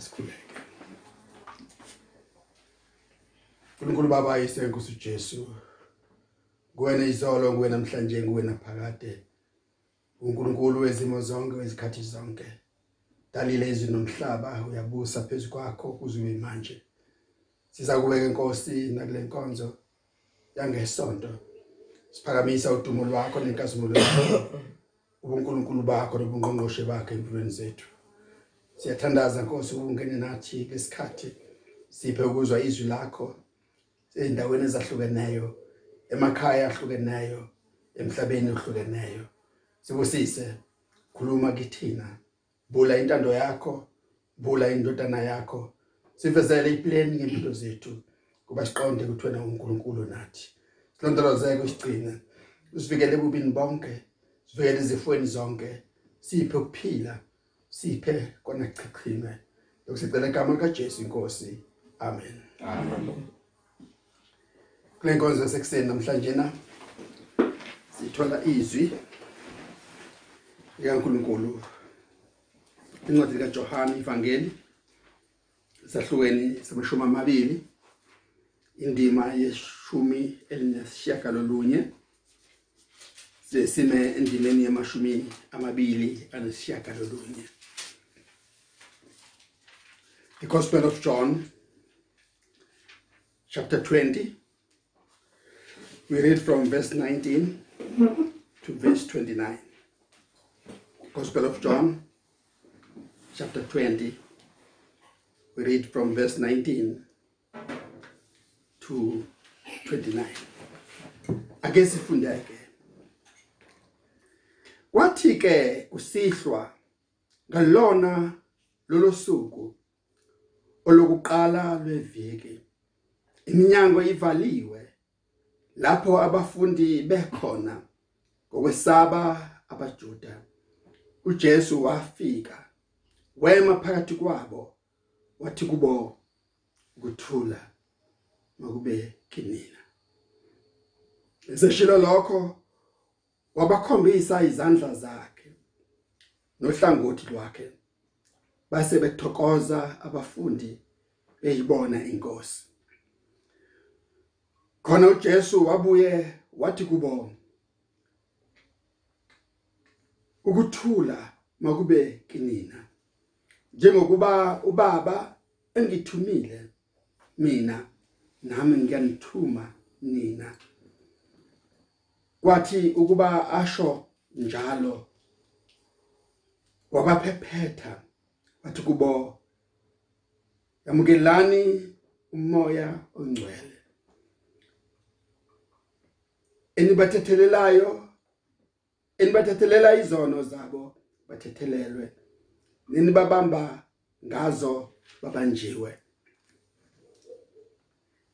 asikhuleke uNkulunkulu baba yisenkosi uJesu kuwena izolo kuwena namhlanje kuwena phakade. uNkulunkulu wezimo zonke wezikhathi zonke dalile izwi nomhlaba uyabusa phezulu kwakho kuziwe manje. Siza kubeka inkosi nakule nkonzo yangesonto. Siphakamisa udumo lwakho nenkazimulo yakho ubuNkulunkulu bakho nobungqongqoshe bakho empilweni zethu. Siyathandaza Nkosi ukungena nathi lesikhathi siphe ukuzwa izwi lakho endaweni ezahlukeneyo emakhaya ahlukeneyo emhlabeni ohlukeneyo. Sibusise khuluma kithina. Bula intando yakho bula indodana yakho. Sivezele iplan ngempilo zethu kuba siqonde ukuthi wena uNkulunkulu nathi. Silondolozeke usigcina usivikele ebubini bonke sivikele izifweni zonke siphe ukuphila. Siphe kona chichime lokusicela igama likaJesu inkosi. Amen. Amen. kule nkonzo yasekuseni namhlanje na? Sithola izwi likaNkuluNkulu. Incwadi kaJohane ivangeli sahlukeni samashumi amabili indima yeshumi elinesishiyagalolunye. Sesime endimeni yamashumi amabili anesishiyagalolunye. The Gospel of John chapter 20 we read from verse 19 to verse 29 Gospel of John chapter 20 we read from verse 19 to 29 ake sifunde ke. Kwathi ke kusihlwa ngalona lolo suku olokuqala lweviki iminyango ivaliwe lapho abafundi bekhona ngokwesaba abaJuda. uJesu wafika wema phakathi kwabo wathi kubo ukuthula makube kinina. Eseshilo lokho wabakhombisa izandla zakhe nohlangothi lwakhe. Base bethokoza abafundi beyibona inkosi. Khona uJesu wabuye wathi kubo ukuthula makube kinina. Njengokuba ubaba engithumile mina nami ngiyanithuma nina. Kwathi ukuba asho njalo wabaphephetha wathi kubo yamukelani umoya ongcwele. Enibathethelelayo enibathethelela izono zabo bathethelelwe. Nenibabamba ngazo babanjiwe.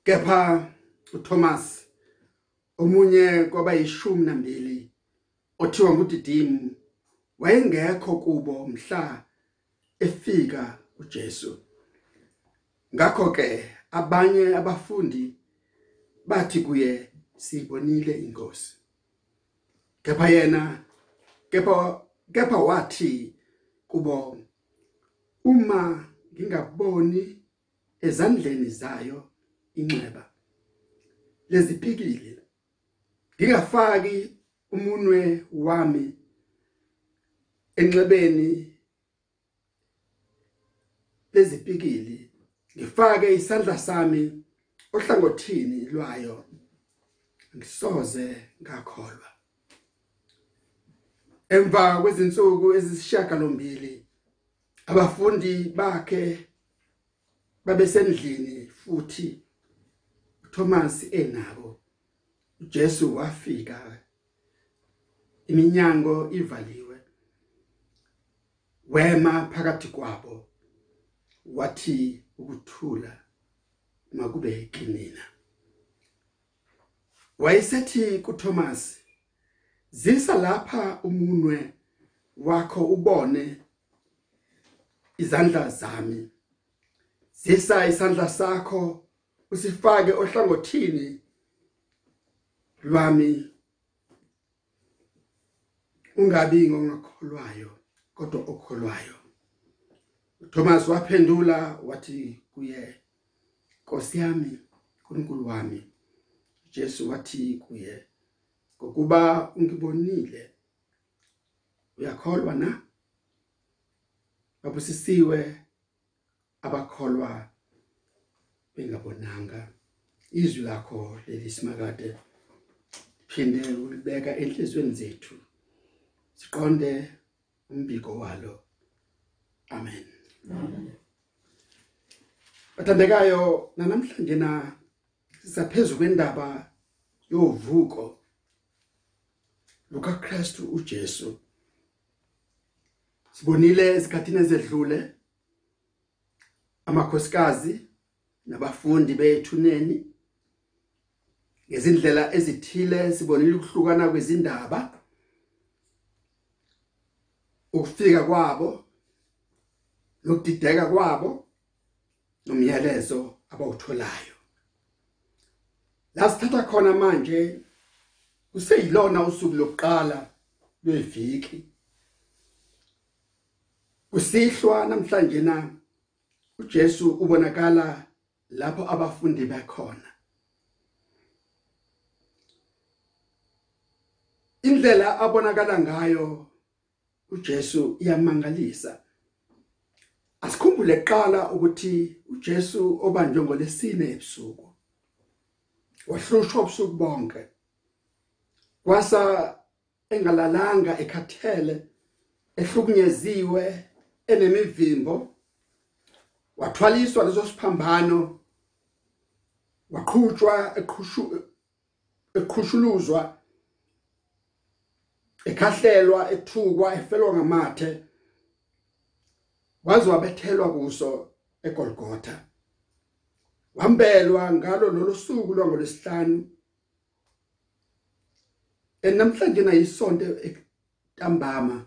Kepha uThomas omunye kwabayishumi nambili othiwa nguDidimu wayengekho kubo mhla efika uJesu. Ngakho ke abanye abafundi bathi kuye sibonile inkosi. Kepha yena kepha kepha wathi kubo uma ngingaboni ezandleni zayo inxeba lezipikile ngingafaki umunwe wami enxebeni lezipikili ngifake isandla sami ohlangothini lwayo. Ngisoze ngakholwa. Emva kwezinsuku ezisishiyagalombili abafundi bakhe babesendlini futhi uThomas enabo uJesu wafika. Iminyango ivaliwe. Wema phakathi kwabo wathi ukuthula makube kinina wayesethi kuThomas zisa lapha umunwe wakho ubone izandla zami. Zisa isandla sakho usifake ohlangothini lwami. Ungabi ngongakholwayo kodwa okholwayo. Thomas waphendula wathi kuye Nkosi yami uNkulunkulu wami. Jesu wathi kuye ngokuba ungibonile uyakholwa na? Babusisiwe abakholwa bengabonanga izwi lakho leli simakade phinde ulibeka enhlizweni zethu siqonde umbiko walo. Amen. Bathandekayo namhlanje na sisaphezulu kwendaba yovuko luka Christu uJesu. Sibonile esikhathini ezedlule amakhosikazi nabafundi bethuneni. Ngezindlela ezithile sibonile ukuhlukana kwezindaba ukufika kwabo nokudideka kwabo nomyalezo abawutholayo. La sithatha khona manje kuseyilona usuku lokuqala lweviki. Kusihlwa namhlanje na uJesu ubonakala lapho abafundi bekhona indlela abonakala ngayo uJesu iyamangalisa. Asikhumbule eqala ukuthi uJesu obanjwe ngolesine ebusuku. Wahlushwa ubusuku bonke. Kwasa engalalanga ekhathele ehlukunyeziwe enemivimbo. Wathwaliswa leso siphambano. Waqhutshwa eqhushu eqhushuluzwa ekhahlelwa ethukwa efelwa ngamathe. Waze wabethelwa kuso eGolgotha. Wambelwa ngalo lolu suku lwangolesihlanu enamhlanje na isonto entambama.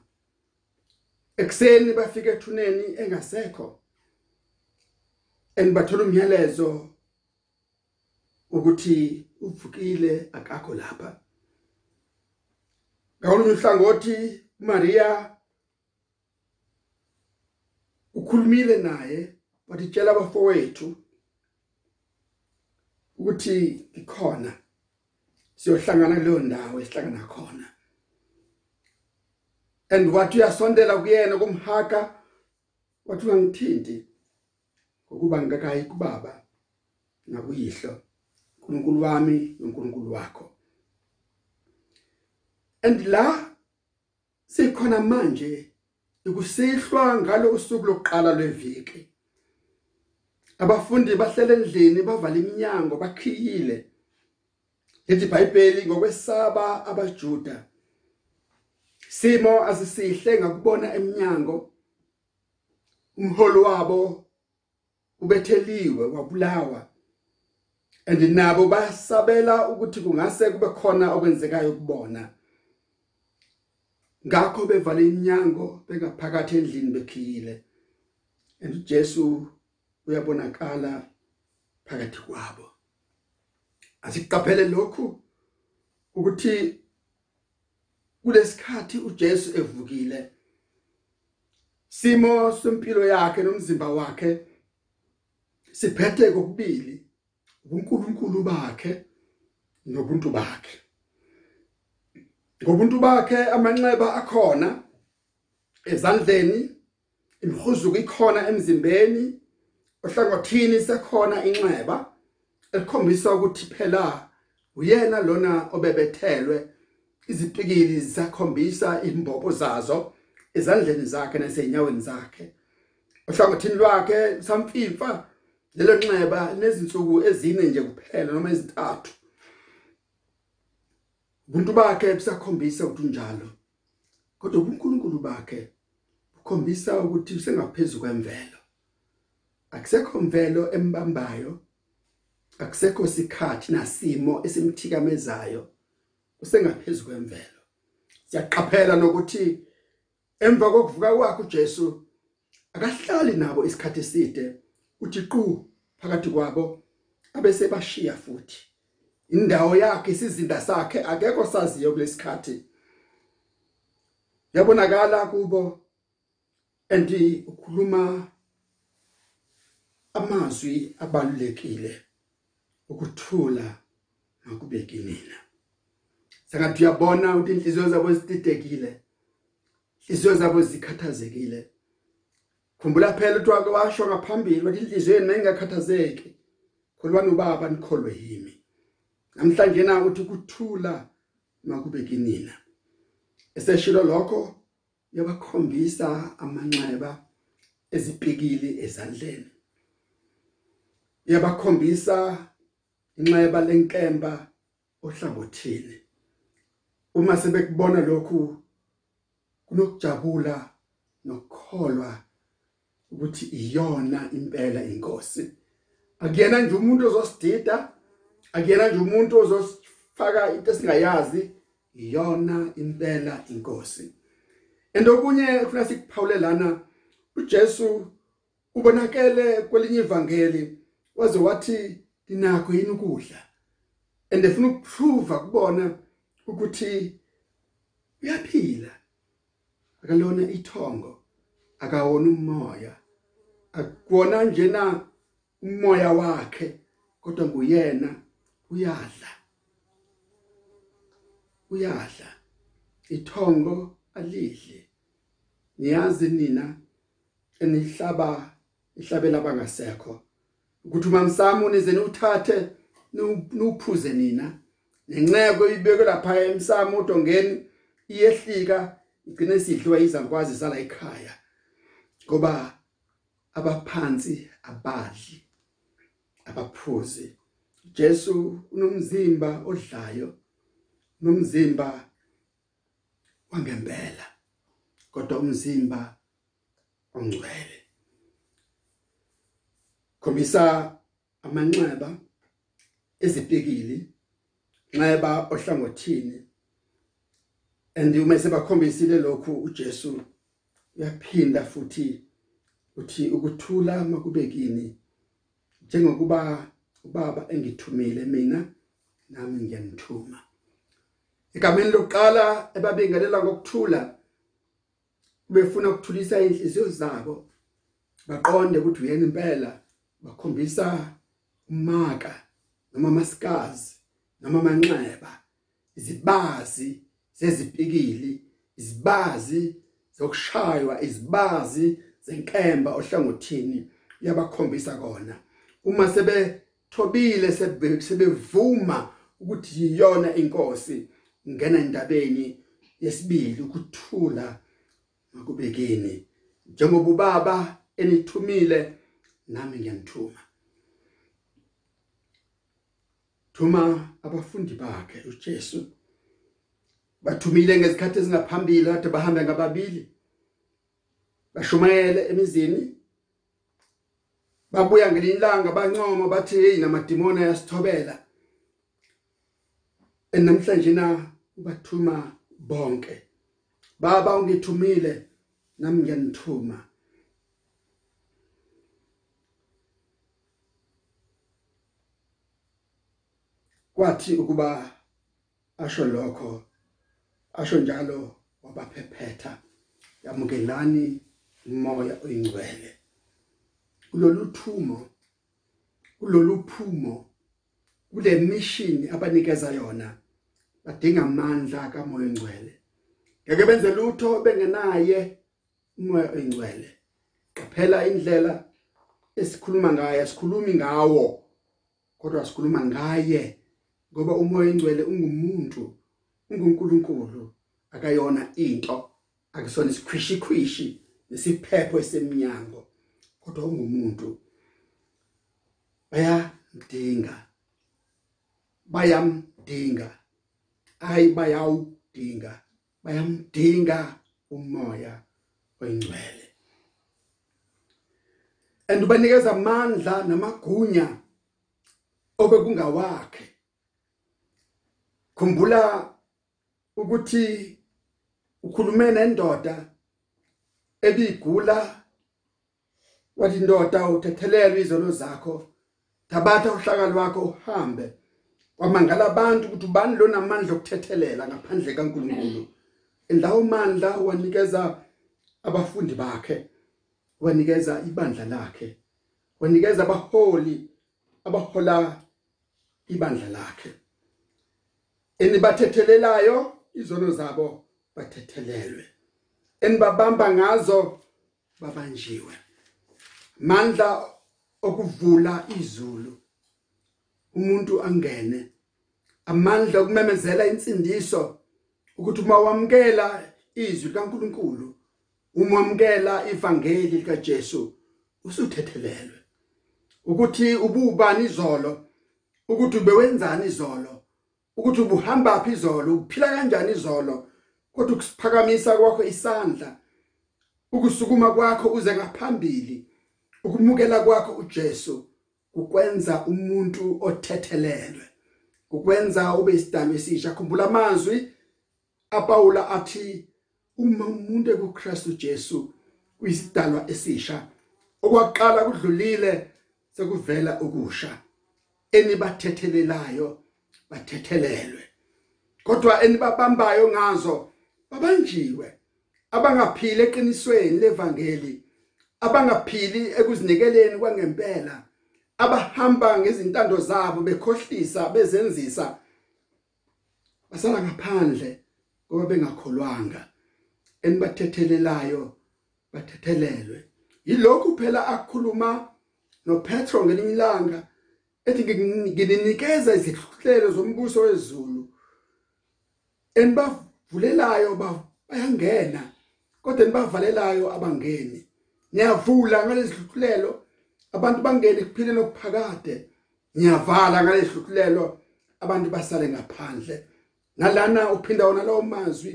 Ekseni bafika ethuneni engasekho. Enibathola umyalezo ukuthi uvukile akakho lapha. Ngawulunye uhlangothi Maria ukhulumile naye wathi tshela abafowethu ukuthi ikhona siyohlangana kuleyo ndawo esihlangana khona. And wathi uyasondela kuyena kumhaka wathi ungangithinti ngokuba ngingakayi kubaba nakuyihlo uNkulunkulu wami noNkulunkulu wakho. And la sikhona manje ikusihlwa ngalo usuku lokuqala lweviki. Abafundi bahlele endlini bavala iminyango bakhiyile. Lethi iBhayibheli ngokwesaba abaJuda simo asisihle ngakubona eminyango umholo wabo ubetheliwe wabulawa and nabo basabela ukuthi kungase kube khona okwenzekayo kubona. Ngakho bevala iminyango bengaphakathi endlini bekhiyile. And uJesu uyabonakala phakathi kwabo. Asiqaphele lokhu ukuthi kulesikhathi uJesu evukile simo sempilo yakhe nomzimba wakhe siphethe kokubili ubuNkulunkulu bakhe nobuntu bakhe. Ngobuntu bakhe amanxeba akhona ezandleni imihuzuko ikhona emzimbeni ohlangothini sekhona inxeba elikhombisa ukuthi phela uyena lona obebethelwe. Izipikili zisakhombisa imbobo zazo ezandleni zakhe nasenyaweni zakhe. Ohlangothini lwakhe samfifa lelo nxeba nezinsuku ezine nje kuphela noma ezintathu. Ubuntu bakhe busakhombisa ukuthi unjalo. Kodwa ubuNkulunkulu bakhe bukhombisa ukuthi usengaphezulu kwemvelo. Akusekho mvelo embambayo akusekho sikhathi nasimo esimthikamezayo usengaphezulu kwemvelo. Siyaqaphela nokuthi emva kokuvuka kwakhe uJesu akahlali nabo isikhathi eside uthi qhu phakathi kwabo abese bashiya futhi. Indawo yakhe isizinda sakhe akekho saziyo kulesikhathi yabonakala kubo endi ukhuluma amazwi abalulekile ukuthula makube kinina sengathi uyabona ukuthi inhliziyo zabo zididekile inhliziyo zabo zikhathazekile. Khumbula phela ukuthi wake washo ngaphambili wathi inhliziyo yenu ingakhathazeki kholwani ubaba nikholwe yimi. Namhlanje na uthi kuthula makube kinina. Eseshilo lokho yabakhombisa amanxeba ezipikili ezandleni. Yabakhombisa inxeba lenkemba ohlangothini uma sebekubona lokhu kunokujabula nokukholwa ukuthi iyona impela inkosi. Akuyena nje umuntu ozosidida? Akuyena nje umuntu ozosifaka into esingayazi iyona impela inkosi. Endokunye kufuna sikuphawule lana uJesu ubonakele kwelinye ivangeli waze wathi linakho yini ukudla? And efuna ukuprove kubona ukuthi uyaphila. Akalona ithongo akawona umoya. Akuwona njena umoya wakhe kodwa nguyena uyadla. Uyadla. Ithongo alidli. Niyazi nina enihlaba ihlabela abangasekho. Ukuthi uma msamo unizeni uthathe nuphuze nina. Nenceko ibeke lapha emsamo udongeni iyehlika igcine sidliwa izangwazi sala ekhaya. Ngoba abaphansi abadli abaphuzi. Jesu unomzimba odlayo nomzimba wangempela kodwa umzimba ongcwele. Khombisa amanxeba ezipikili nxeba ohlangothini and uma sebakhombisile lokhu uJesu uyaphinda futhi uthi ukuthula makubekini njengokuba ubaba engithumile mina nami ngiyanithuma egameni lokuqala ebabingelela ngokuthula befuna ukuthulisa inhliziyo zabo baqonde ukuthi uyena impela bakhombisa umaka noma masikazi noma manxeba izibazi zezipikili izibazi zokushaywa izibazi zenkemba ohlangothini yabakhombisa kona. Uma sebethobile sebevuma ukuthi yiyona inkosi ngena endabeni yesibili ukuthula makubekeni. Njengoba ubaba enithumile nami ngiyanithuma. Thuma abafundi bakhe uJesu. Bathumile ngezikhathi ezingaphambili kade bahamba ngababili. Bashumayele emizini. Babuya ngelilanga bancoma bathi hey namadimoni ayasithobela. Enamhlanje na ubathuma bonke. Baba ungithumile nami ngiyanithuma. Kwathi ukuba asho lokho asho njalo wabaphephetha yamukelani umoya oyingcwele kulolu thumo kulolu phumo kule mission abanikeza yona badinga amandla kamoya oyingcwele ngeke benze lutho bengenaye umoya oyingcwele qaphela indlela esikhuluma ngayo sikhulumi ngawo kodwa sikhuluma ngaye ngoba umoya ingcwele ungumuntu ungunkulunkulu. Akayona into akusona isikhwishi khwishi nesiphepho esemnyango. Kodwa ungumuntu bayamdinga bayamdinga ayi bayawudinga bayamdinga umoya oyingcwele. Andubanikeza amandla namagunya obekungawakhe khumbula ukuthi ukhulume nendoda ebigula wathi indoda uthethelele izono zakho. Thabatha uhlaka lwakho uhambe. Kwamangala abantu ukuthi ubani lo namandla okuthethelela ngaphandle kaNkuluNkulu. Endawo mandla wanikeza abafundi bakhe wanikeza ibandla lakhe wanikeza abaholi abahola ibandla lakhe. Enibathethelelayo izono zabo bathethelelwe. Enibabamba ngazo babanjiwe. Mandla okuvula izulu umuntu angene amandla okumemezela insindiso ukuthi uma wamkela izwi kaNkuluNkulu uma wamkela ivangeli likaJesu usuthethelelwe. Ukuthi ububani izolo ukuthi ubewenzani izolo ukuthi ubuhamba phi izolo uphila kanjani izolo kodwa ukusiphakamisa kwakho isandla ukusukuma kwakho uze ngaphambili ukumukela kwakho uJesu ukwenza umuntu othethelelwe ukwenza ube isidalwa esisha. Khumbula amazwi aPaula athi uma umuntu ekuKristu Jesu uyisidalwa esisha okwaqala kudlulile sekuvela ukusha enibathethelelayo bathethelelwe kodwa enibabambayo ngazo babanjiwe abangaphili eqinisweni levangeli abangaphili ekuzinikeleni kwangempela abahamba ngezintando zabo bekhohlisa bezenzisa basala ngaphandle ngoba bengakholwanga. Enibathethelelayo bathethelelwe. Yilokhu phela akukhuluma noPetro ngelinye ilanga ethi ngininikeza izihluhlelo zombuso wezulu. Enibavulelayo bayangena kodwa nibavalelayo abangeni. Ngiyavula ngalezihluhlelo abantu bangene kuphileni okuphakade. Ngiyavala ngalezihluhlelo abantu basale ngaphandle. Nalana uphinda wona lawo mazwi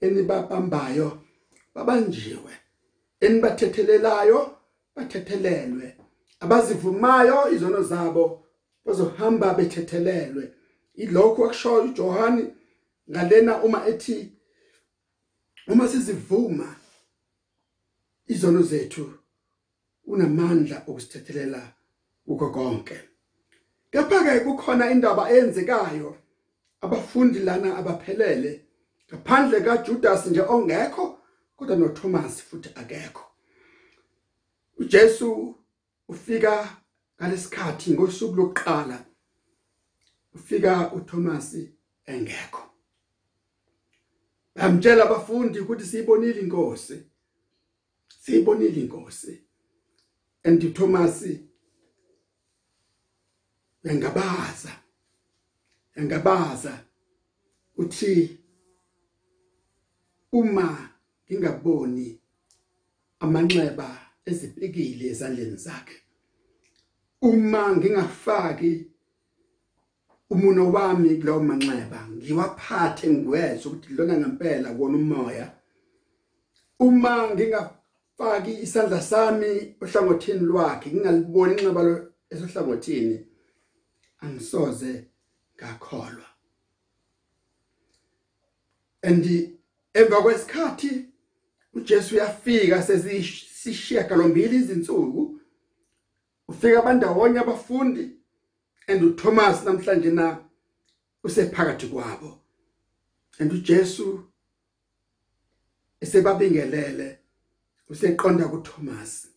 enibabambayo babanjiwe. Enibathethelelayo bathethelelwe. Abazivumayo izono zabo bazohamba bethethelelwe. Ilokho akushoyo uJohani ngalena uma ethi uma sizivuma izono zethu unamandla okusithethelela ukho konke. Kepha ke kukhona indaba eyenzekayo abafundi lana abaphelele ngaphandle kaJudas nje ongekho kodwa noThomas futhi akekho. uJesu ufika ngalesikhathi ngosuku lokuqala ufika uThomas engekho. Bamtshela abafundi ukuthi siyibonile inkosi. Siyibonile inkosi. And Thomas engabaza engabaza uthi uma ngingaboni amanxeba ezipikile ezandleni zakhe uma ngingafaki umuno wami kulowo manxeba ngiwaphathe ngiwezwe ukuthi lona ngempela kuona umoya uma ngingafaki isandla sami ohlangothini lwakhe. Ngingaliboni inxeba esohlangothini. Angisoze ngakholwa. Andi emva kwesikhathi uJesu uyafika sezishiya galombili izinsuku. Ufika abandawonye abafundi and uThomas namhlanje na usephakathi kwabo. And uJesu esebabingelele useqonda kuThomas.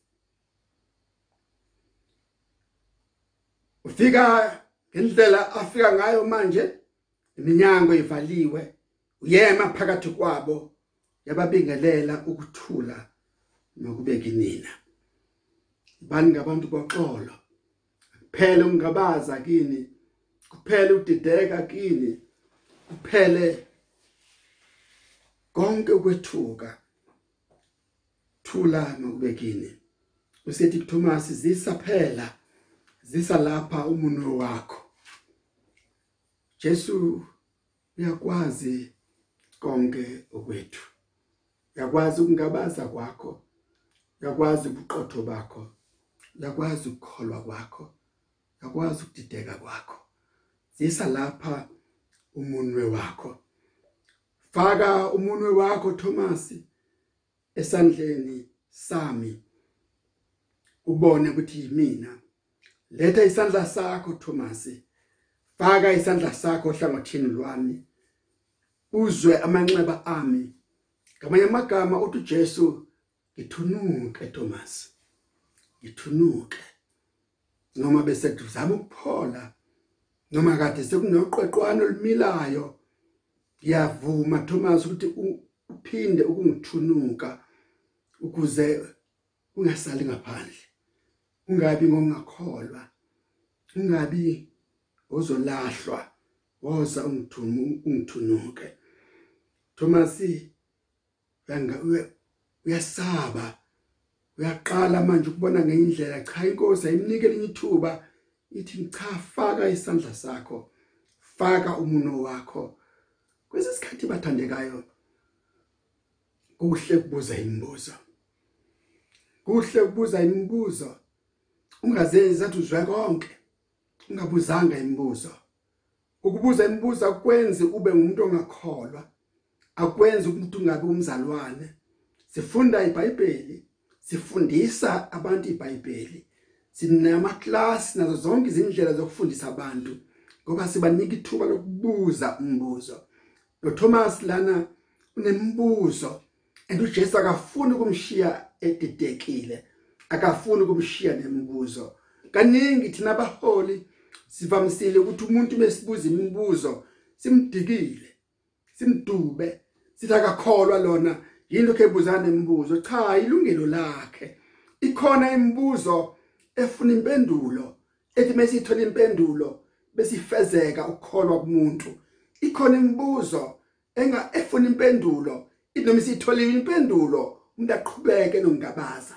Ufika ngendlela afika ngayo manje iminyango ivaliwe uyema phakathi kwabo yababingelela ukuthula nokubeka inina bani ngabantu boxolo? Kuphele ungabaza kini kuphele udideka kini kuphele konke ukwethuka. Thula nokubekini. Usethi kuThomas zisa phela zisa lapha umuno wakho. Jesu uyakwazi konke okwethu. Uyakwazi ukungabaza kwakho uyakwazi ubuqotho bakho uyakwazi ukukholwa kwakho akwazi ukudideka kwakho. Zisa lapha umunwe wakho. Faka umunwe wakho Thomas. Esandleni sami ubone ukuthi yimina letha isandla sakho Thomas faka isandla sakho hlangothini lwami. Uzwe amanxeba ami. Ngamanye amagama uthi uJesu ngithunuke Thomas ngithunuke noma bese kuzama ukuphola noma kade sekunoqweqwano limilayo ngiyavuma Thomas ukuthi uphinde ukungithunuka. Ukuze ungasali ngaphandle ungabi ngongakholwa ungabi ozolahlwa woza ungithumu ungithunuke. Thomas yanga uyasaba uyaqala manje ukubona ngeindlela cha inkosi ayimnike linye ithuba ithi cha faka isandla sakho faka umuno wakho. Kwesesikhathi bathandekayo kuhle kubuza imibuzo. Kuhle kubuza imibuzo. Ungazenzi athi uzwe konke ungabuzanga imibuzo. Ukubuza imibuzo akwenzi ube umuntu ongakholwa. Akwenzi umuntu ungabe umzalwane. Sifunda iBhayibheli sifundisa abantu iBhayibheli. Sinama class nazo zonke izindlela zokufundisa abantu ngoba sibanika ithuba lokubuza umbuzo. Lo Thomas lana unembuzo and uJesu akafuni ukumshiya edidekile. Akafuni ukumshiya nemibuzo. Kaningi thina abaholi sivamisile ukuthi umuntu besibuza imibuzo simdikile simdube sithi akakholwa lona yini lokho ebuzana nemibuzo. Cha ilungelo lakhe. Ikhona imibuzo efuna impendulo ethi mesithola impendulo besifezeka ukukholwa kumuntu. Ikhona imibuzo enga efuna impendulo noma sitholile impendulo umuntu aqhubeke nokungabaza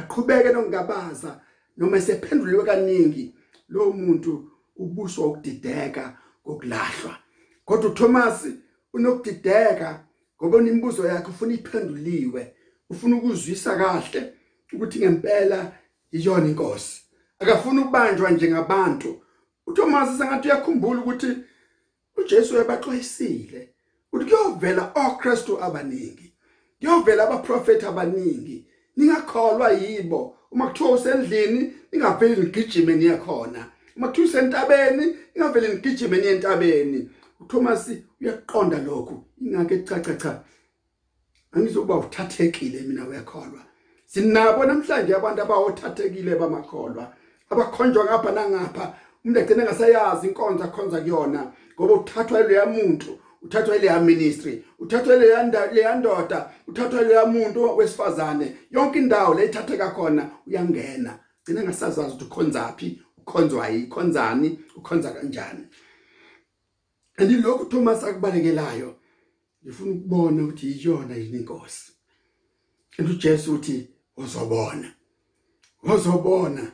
aqhubeke nokungabaza noma esephenduliwe kaningi lo muntu ubuswa ukudideka kokulahlwa. Kodwa uThomas unokudideka ngoba imibuzo yakhe ufuna iphenduliwe ufuna ukuzwisa kahle ukuthi ngempela iyona inkosi. Akafuna ukubanjwa njengabantu. uThomas sengathi uyakhumbula ukuthi uJesu uyabaxwayisile uthi kuyovela oKristu abaningi. Kuyovela abaprofeti abaningi. Ningakholwa yibo. Uma kuthiwa usendlini ningaveli nigijime niyakhona uma kuthiwa usentabeni ningaveli nigijime niyentabeni uThomas uyaqonda lokhu. Ingake cha cha angizokuba uthathekile mina uyakholwa. Sinabo namhlanje abantu abawothathekile bamakholwa. Abakhonjwa ngapha nangapha. Umuntu agcina engasayazi inkonzo akhonza kuyona ngoba uthathwa leya muntu. Uthathwa leya ministry uthathwa leya leya ndoda uthathwa leya muntu wesifazane. Yonke indawo le ithatheka khona uyangena. Gcina ngasazazi ukuthi ukhonzaphi ukhonzwa yikhonzani ukhonza kanjani. Andilokhu Thomas akubalekelayo ngifuna ukubona ukuthi iyona yini inkosi. And uJesu uthi uzobona uzobona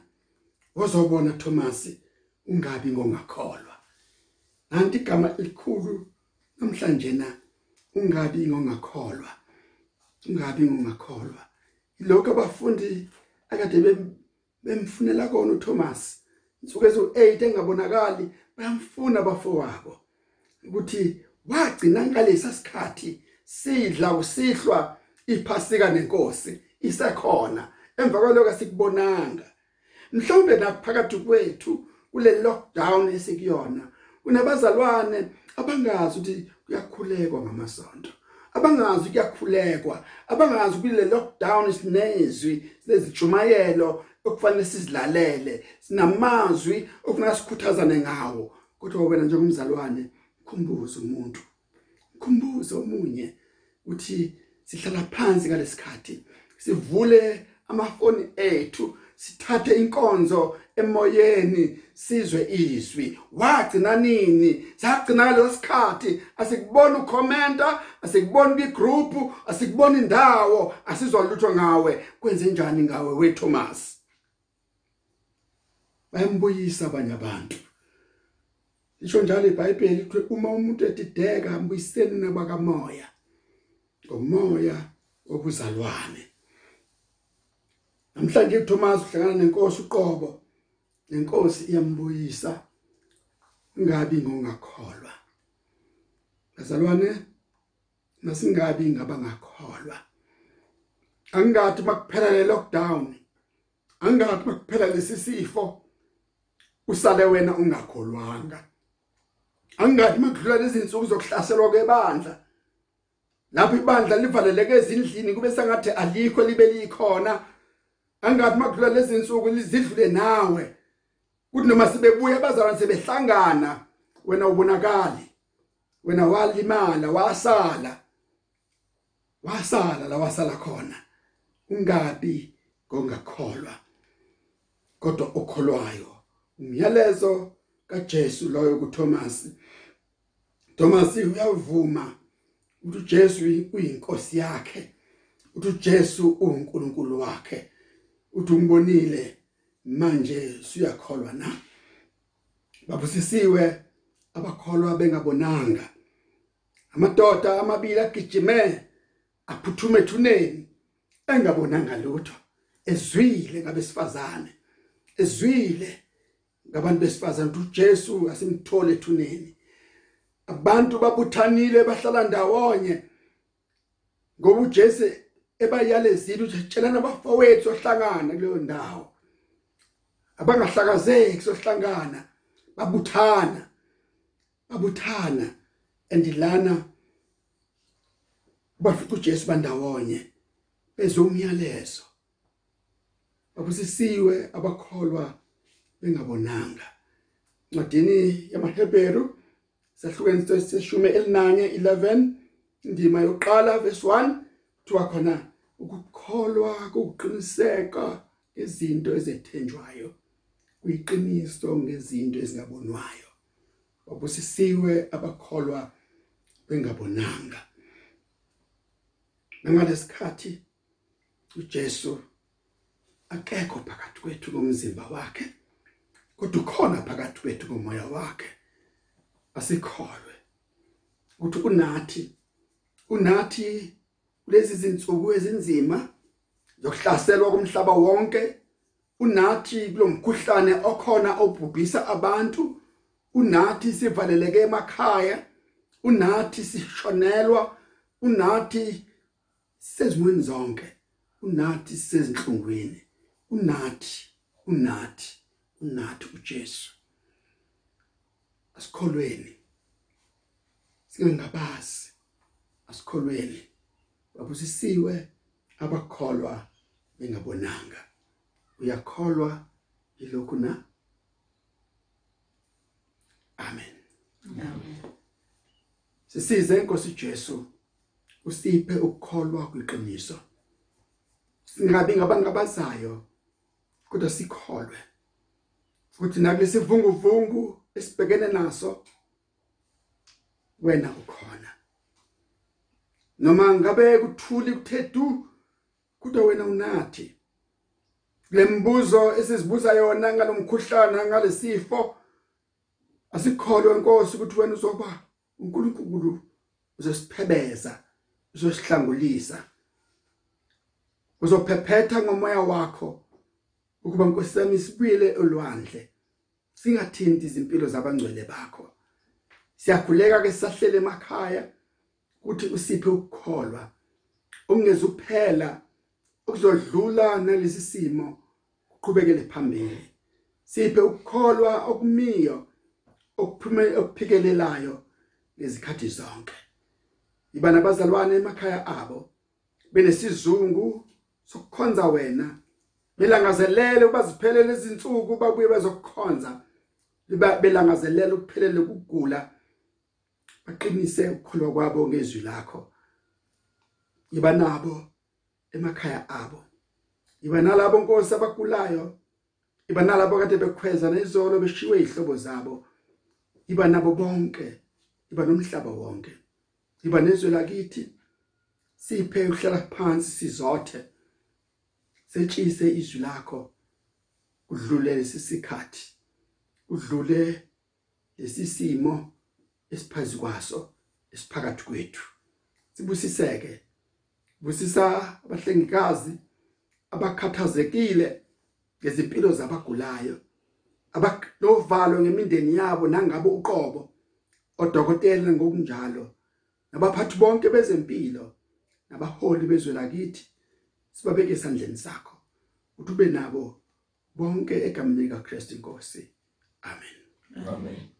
uzobona Thomas ungabi ngongakholwa. Nanti igama elikhulu namhlanje na ungabi ngongakholwa ungabi ngongakholwa. Ilokho abafundi akade bemfunela kona uThomas insuku ezo8 engabonakali bayamfuna bafowabo ukuthi wagcina ngalesa sikhathi sidla usihlwa iphasika nenkosi isekhona emva kwaloko sikubonanga mhlawumbe naphakathi kwethu kule lockdown esikuyona kunabazalwane abangazi ukuthi kuyakhulekwa ngamasonto abangazi kuyakhulekwa abangazi kule lockdown sinezwi lezijumayelo okufanele sizilalele sinamazwi okufanele sikhuthazane ngawo. Kodwa wena njengomzalwane khumbuza umuntu khumbuza omunye uthi sihlala phansi ngalesikhathi sivule amafoni ethu sithathe inkonzo emoyeni sizwe izwi wagcina nini sagcina lesikhathi asikubona ukhomenta asikubona kwigroup asikubona indawo asizwa lutho ngawe. Kwenze njani ngawe we Thomas? Bayambuyisa abanye abantu. Isho njalo iBhayibheli ukuthi uma umuntu edideka ambuyiseni nabakamoya ngomoya obuzalwane namhlanje uThomas uhlangana nenkosi uqobo. Nenkosi iyambuyisa ungabi ngongakholwa bazalwane nasingabi ngabangakholwa. Angathi makuphela le lockdown angathi makuphela lesisifo usale wena ungakholwanga. Angathi makudlula lezi insuku zokuhlaselwa kwebandla lapho ibandla livaleleke ezindlini kube sengathi alikho libe likhona. Angathi makudlula lezi insuku lizidlule nawe. Kuthi noma sebebuya bazalwane sebehlangana wena ubonakali. Wena walimala wasala. Wasala la wasala khona. Ungabi ngongakholwa kodwa okholwayo. Umyalezo kaJesu loyo kuThomas. Thomas uyavuma ukuthi uJesu uyinkosi yakhe uthi uJesu uNkulunkulu wakhe. Uthi umbonile manje siyakholwa na? Babusisiwe abakholwa bengabonanga. Amadoda amabili agijime aphuthume ethuneni engabonanga lutho. Ezwile ngabesifazane ezwile ngabantu besifazane ukuthi uJesu asimthole ethuneni. Abantu babuthanile bahlala ndawonye ngoba uJesu ebayalezile ukuthi tshelana abafowethu ohlangana kuleyo ndawo. Abangahlakazeki sohlangana babuthana babuthana andilana bafica uJesu bandawonye bezomyalezo. Babusisiwe abakholwa bengabonanga. Ncwadini yamaHebheru sahlukene seshume elinanye 11 indima yokuqala verse 1 kuthiwa khona ukukholwa kokuqiniseka izinto ezethenjwayo kuyiqiniso ngezinto ezingabonwayo. Wabusisiwe abakholwa bengabonanga. Nangalesikhathi uJesu akekho phakathi kwethu komzimba wakhe kodwa ukhona phakathi kwethu komoya wakhe. Asikholwe. Ukuthi unathi unathi lezi zinsuku ezinzima zokuhlaselwa komhlaba wonke unathi kulomkhuhlane okhona obhubhisa abantu unathi sivaleleke emakhaya unathi sishonelwa unathi sezimweni zonke unathi sezinhlungwini unathi unathi unathi uJesu. Asikholweni. Singabazi asikholweni. Babusisiwe abakholwa bengabonanga. Uyakholwa yilokhu na? Amen. Amen. Sisize inkosi Jesu usiphe ukukholwa kwiqiniso. Singabi ngabangabazayo kodwa sikholwe. Futhi nakulesivunguvungu esibhekene naso wena ukhona. Noma ngabe kuthuli kuthethu kodwa wena unathi lembuzo esizibuza yona ngalomkhuhlana ngalesifo. Asikholwe inkosi ukuthi wena uzoba uNkulunkulu uzosiphebeza uzosihlangulisa. Uzophephetha ngomoya wakho ukuba inkosi yami sibuyele olwandle singathinti izimpilo zabangcwele bakho. Siyakhuleka ke sahlele emakhaya ukuthi usiphe ukukholwa. Ungezuphela ukuzodlula nalesi simo uqhubekele phambili. Siphe ukukholwa okumiyo okuphume okuphikelelayo ngezikhathi zonke. Iba nabazalwane emakhaya abo benesizungu sokukhonza wena. Belangazelele ubaziphelele izinsuku babuye bezokukhonza belangazelele ukuphelele ukugula baqinise ukukholwa kwabo ngezwi lakho. Yiba nabo emakhaya abo. Yiba nalabo nkosi abagulayo yiba nalabo kade bekhweza nezolo beshiwe izihlobo zabo. Yiba nabo bonke yiba nomhlaba wonke. Yiba nezwe lakithi siphe ukuhlala phansi sizothe setshise izwi lakho udlule lesisikhathi udlule lesisimo esiphazi kwaso esiphakathi kwethu. Sibusiseke. Busisa abahlengikazi abakhathazekile ngezimpilo zabagulayo abanovalo ngemindeni yabo nangabo uqobo odokotela ngokunjalo nabaphathi bonke bezempilo nabaholi bezwe lakithi sibabeke esandleni sakho. Ukuthi ube nabo bonke egameni likaKristu inkosi. Amen. Amen.